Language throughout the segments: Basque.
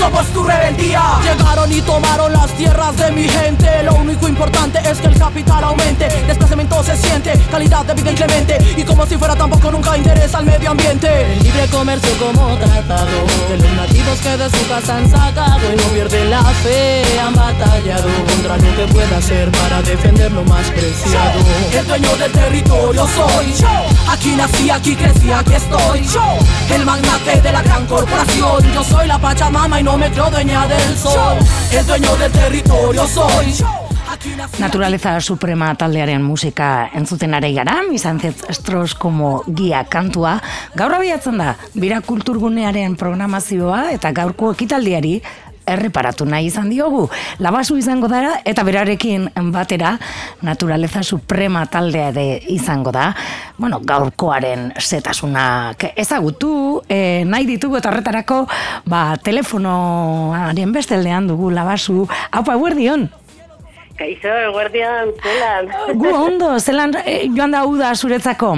somos tu rebeldía. Llegaron y tomaron las tierras de mi gente. Lo único importante es que el capital aumente. Desplazamiento se siente, calidad de vida inclemente Y como si fuera tampoco nunca interesa al medio ambiente. El libre comercio como tratado De los nativos que de su casa han sacado Y no pierden la fe, han batallado Contra lo que pueda hacer para defender lo más preciado. El dueño del territorio soy. Yo Aquí nací, aquí crecí, aquí estoy. Yo El magnate de la gran corporación. Yo soy la Pachamama y no me creo dueña del sol. El dueño del territorio soy. Naturaleza Suprema taldearen musika entzuten ari gara, izan estros como guia kantua. Gaur abiatzen da, bira kulturgunearen programazioa eta gaurko ekitaldiari erreparatu nahi izan diogu. Labasu izango dara eta berarekin batera naturaleza suprema taldea ere izango da. Bueno, gaurkoaren setasunak ezagutu, e, nahi ditugu eta horretarako ba, telefonoaren besteldean dugu labasu. Haupa, guardion? Kaixo, guardian, zelan. Gu ondo, zelan e, joan da uda zuretzako?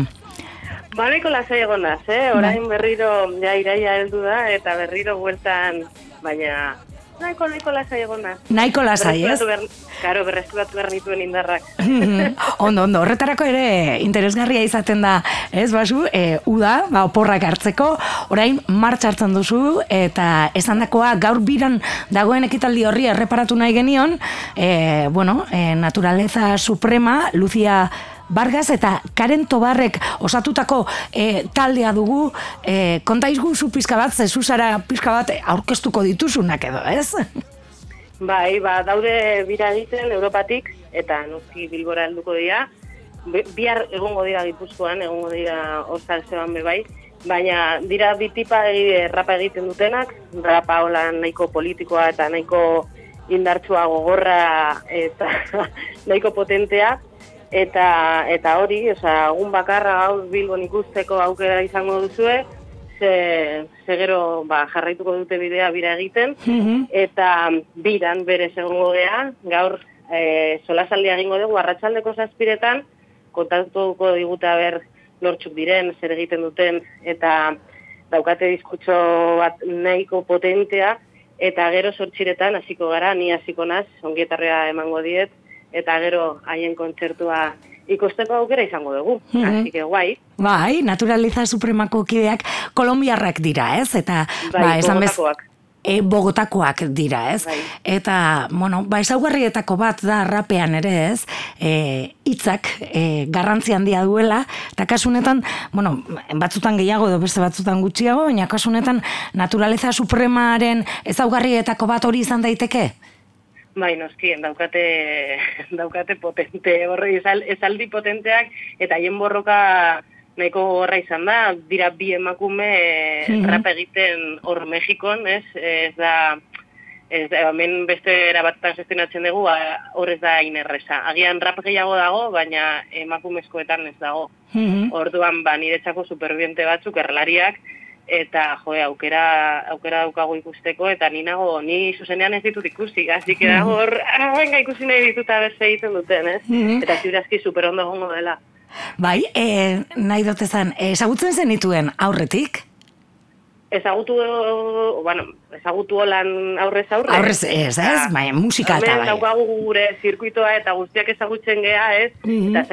Baleiko lasai egonaz, eh? Orain bai. berriro ja iraia heldu da eta berriro bueltan, baina Naiko, naiko lasai egona. Naiko lasai, ez? Karo, berrestu bat behar nituen indarrak. ondo, ondo, horretarako ere interesgarria izaten da, ez, basu, e, uda, ba, oporrak hartzeko, orain martxartzen duzu, eta esan dakoa, gaur biran dagoen ekitaldi horri erreparatu nahi genion, e, bueno, e, naturaleza suprema, Lucia Vargas eta Karen Tobarrek osatutako e, taldea dugu e, kontaizgu zu pizka bat, zezu zara pizka bat aurkeztuko dituzunak edo, ez? Bai, ba, daude bira egiten Europatik eta noski bilbora helduko dira. Bihar egongo dira Gipuzkoan, egongo dira Ostar Zeban bai, baina dira bitipa e, rapa egiten dutenak, rapa hola nahiko politikoa eta nahiko indartsua gogorra eta nahiko potentea, eta eta hori, osea, egun bakarra gaur Bilbon ikusteko aukera izango duzue, ze, ze gero ba, jarraituko dute bidea bira egiten, mhm. eta biran bere egongo gea, gaur e, solasaldia egingo dugu, arratsaldeko zazpiretan, kontatuko diguta ber nortzuk diren, zer egiten duten, eta daukate diskutso bat nahiko potentea, eta gero sortxiretan hasiko gara, ni hasiko naz, ongietarrea emango diet, eta gero haien kontzertua ikusteko aukera izango dugu. Mm -hmm. Así que guai. Bai, naturaliza supremako kideak kolombiarrak dira, ez? Eta bai, ba, esan bez, e, bogotakoak dira, ez? Bai. Eta, bueno, ba, esaugarrietako bat da rapean ere, ez? E, itzak e, garrantzi handia duela, eta kasunetan, bueno, batzutan gehiago edo beste batzutan gutxiago, baina kasunetan naturaleza supremaren ezaugarrietako bat hori izan daiteke? Bai, noskien, daukate, daukate potente, horre, esaldi potenteak, eta haien borroka nahiko horra izan da, dira bi emakume mm rap egiten hor Mexikon, ez, ez da, ez da, hemen beste erabatetan gestionatzen dugu, hor ez da inerreza. Agian rap gehiago dago, baina emakumezkoetan ez dago. Mm Orduan, ba, niretzako superbiente batzuk, erlariak, eta jo, aukera aukera daukago ikusteko eta ni nago ni zuzenean ez ditut ikusi hasi que dago hor ah, venga ikusi nahi ditut a ber egiten duten eh? Mm eta ziurazki super ondo gongo dela. Bai eh nahi dut esan ezagutzen zenituen aurretik? Ezagutu bueno ezagutu holan aurrez aurre. Aurrez ez ez bai musika eta bai. daukagu gure zirkuitoa eta guztiak ezagutzen gea ez? Mm eta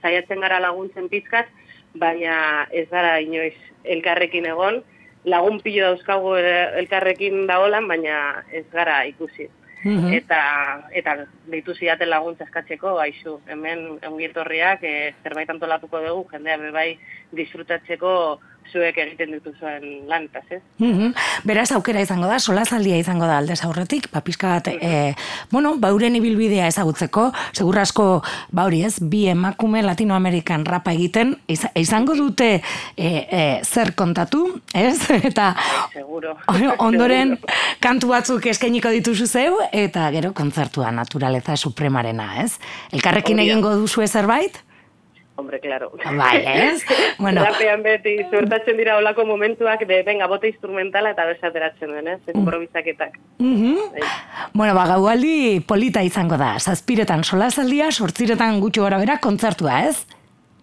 saiatzen gara laguntzen pizkat baina ez gara inoiz elkarrekin egon, lagun pilo dauzkagu elkarrekin daolan, baina ez gara ikusi. Mhm. Eta, eta deitu zidaten laguntza eskatzeko, baizu, hemen ongietorriak e, zerbait antolatuko dugu, jendea bebai disfrutatzeko zuek egiten dituzuen lantaz, ez? Mm Beraz, aukera izango da, solazaldia izango da aldez aurretik, ba, pizka bat, e, bueno, bauren ibilbidea ezagutzeko, segurasko, ba hori ez, bi emakume Latinoamerikan rapa egiten, izango dute e, e, zer kontatu, ez? Eta Seguro. ondoren kantu batzuk eskainiko dituzu zeu, eta gero kontzertua naturaleza supremarena, ez? Elkarrekin egingo duzu zerbait? Hombre, claro. Bai, ez? Bueno. Rapean beti, suertatzen dira olako momentuak de, venga, bote instrumentala eta besateratzen den, ez? Mm. Improvisaketak. Mm -hmm. Bueno, ba, gaualdi polita izango da. Zazpiretan solazaldia, sortziretan gutxo gara bera, kontzertua, ez?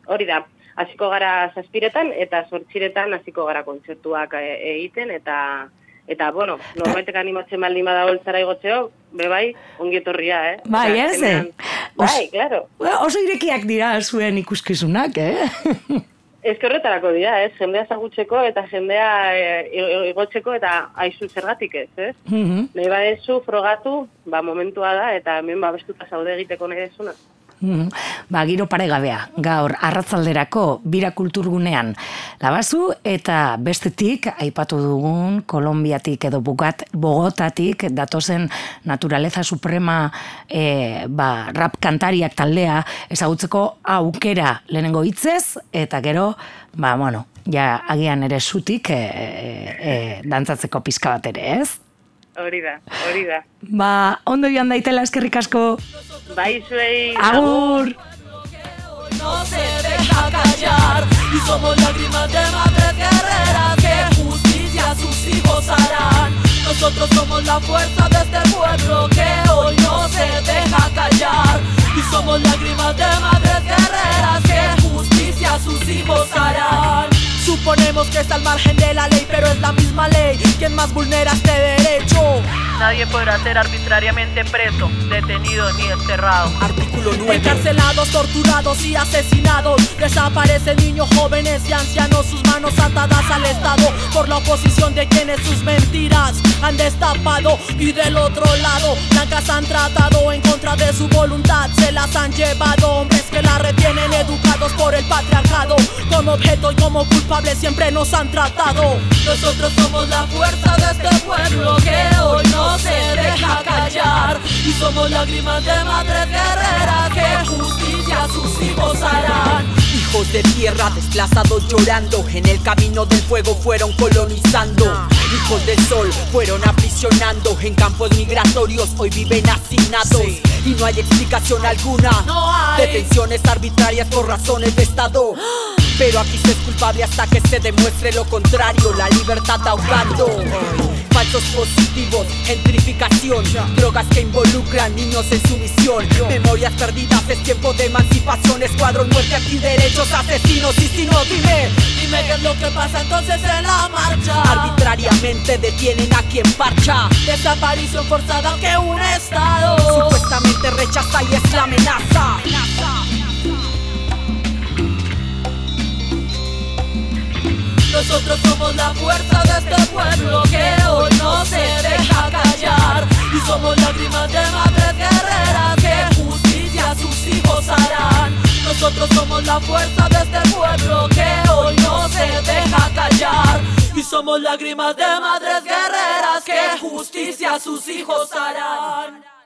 Hori da. Hasiko gara zazpiretan eta sortziretan hasiko gara kontzertuak e, egiten eta Eta, bueno, normaitek animatzen baldin bada holtzara igotzeo, bebai, ongi etorria, eh? Bai, ez, eh? Bai, claro. Oso irekiak dira zuen ikuskizunak, eh? Ez horretarako dira, ez? Jendea zagutzeko eta jendea e, igotzeko eta aizu zergatik ez, ez? Mm -hmm. Nahi badezu, frogatu, ba, momentua da, eta hemen babestuta zaude egiteko nahi desuna. Mm, ba, giro paregabea, gaur, arratzalderako, bira kulturgunean labazu, eta bestetik, aipatu dugun, Kolombiatik edo bugat, Bogotatik, datozen naturaleza suprema e, ba, rap kantariak taldea, ezagutzeko aukera lehenengo hitzez, eta gero, ba, bueno, ja, agian ere zutik e, e, e, dantzatzeko pizka bat ere, ez? Hori da, hori da. Ba, ondo joan daitela eskerrik asko. Bai, zuei. Agur. No se deja callar y somos lágrimas de madres guerreras que justicia sus hijos harán. Nosotros somos la fuerza de este pueblo que hoy no se deja callar y somos lágrimas de madres guerreras que justicia sus hijos harán. Suponemos que está al margen de la ley, pero es la misma ley quien más vulnera este derecho. Nadie podrá ser arbitrariamente preso, detenido ni desterrado. Artículo 9. Encarcelados, torturados y asesinados. Desaparecen niños, jóvenes y ancianos, sus manos atadas al Estado por la oposición de quienes sus mentiras han destapado. Y del otro lado, blancas han tratado en contra de su voluntad. Se las han llevado hombres que la retienen educados por el patriarcado. Como objeto y como culpable siempre nos han tratado. Nosotros somos la fuerza de este pueblo que hoy no se deja callar. Y somos lágrimas de madres guerreras que justicia sus hijos harán. Hijos de tierra desplazados llorando, en el camino del fuego fueron colonizando. Hijos del sol fueron aprisionando, en campos migratorios hoy viven hacinados. Y no hay explicación alguna, no hay. detenciones arbitrarias por razones de Estado. Pero aquí se es culpable hasta que se demuestre lo contrario, la libertad ahogando. Falsos positivos, gentrificación, drogas que involucran niños en su misión. Memorias perdidas, es tiempo de emancipación, escuadrón, muerte aquí, derechos, asesinos y si no, dime. Dime qué es lo que pasa entonces en la marcha. Arbitrariamente detienen a quien parcha. Desaparición forzada que un estado supuestamente rechaza y es la amenaza. Nosotros somos la fuerza de este pueblo que hoy no se deja callar. Y somos lágrimas de madres guerreras que justicia sus hijos harán. Nosotros somos la fuerza de este pueblo que hoy no se deja callar. Y somos lágrimas de madres guerreras que justicia sus hijos harán.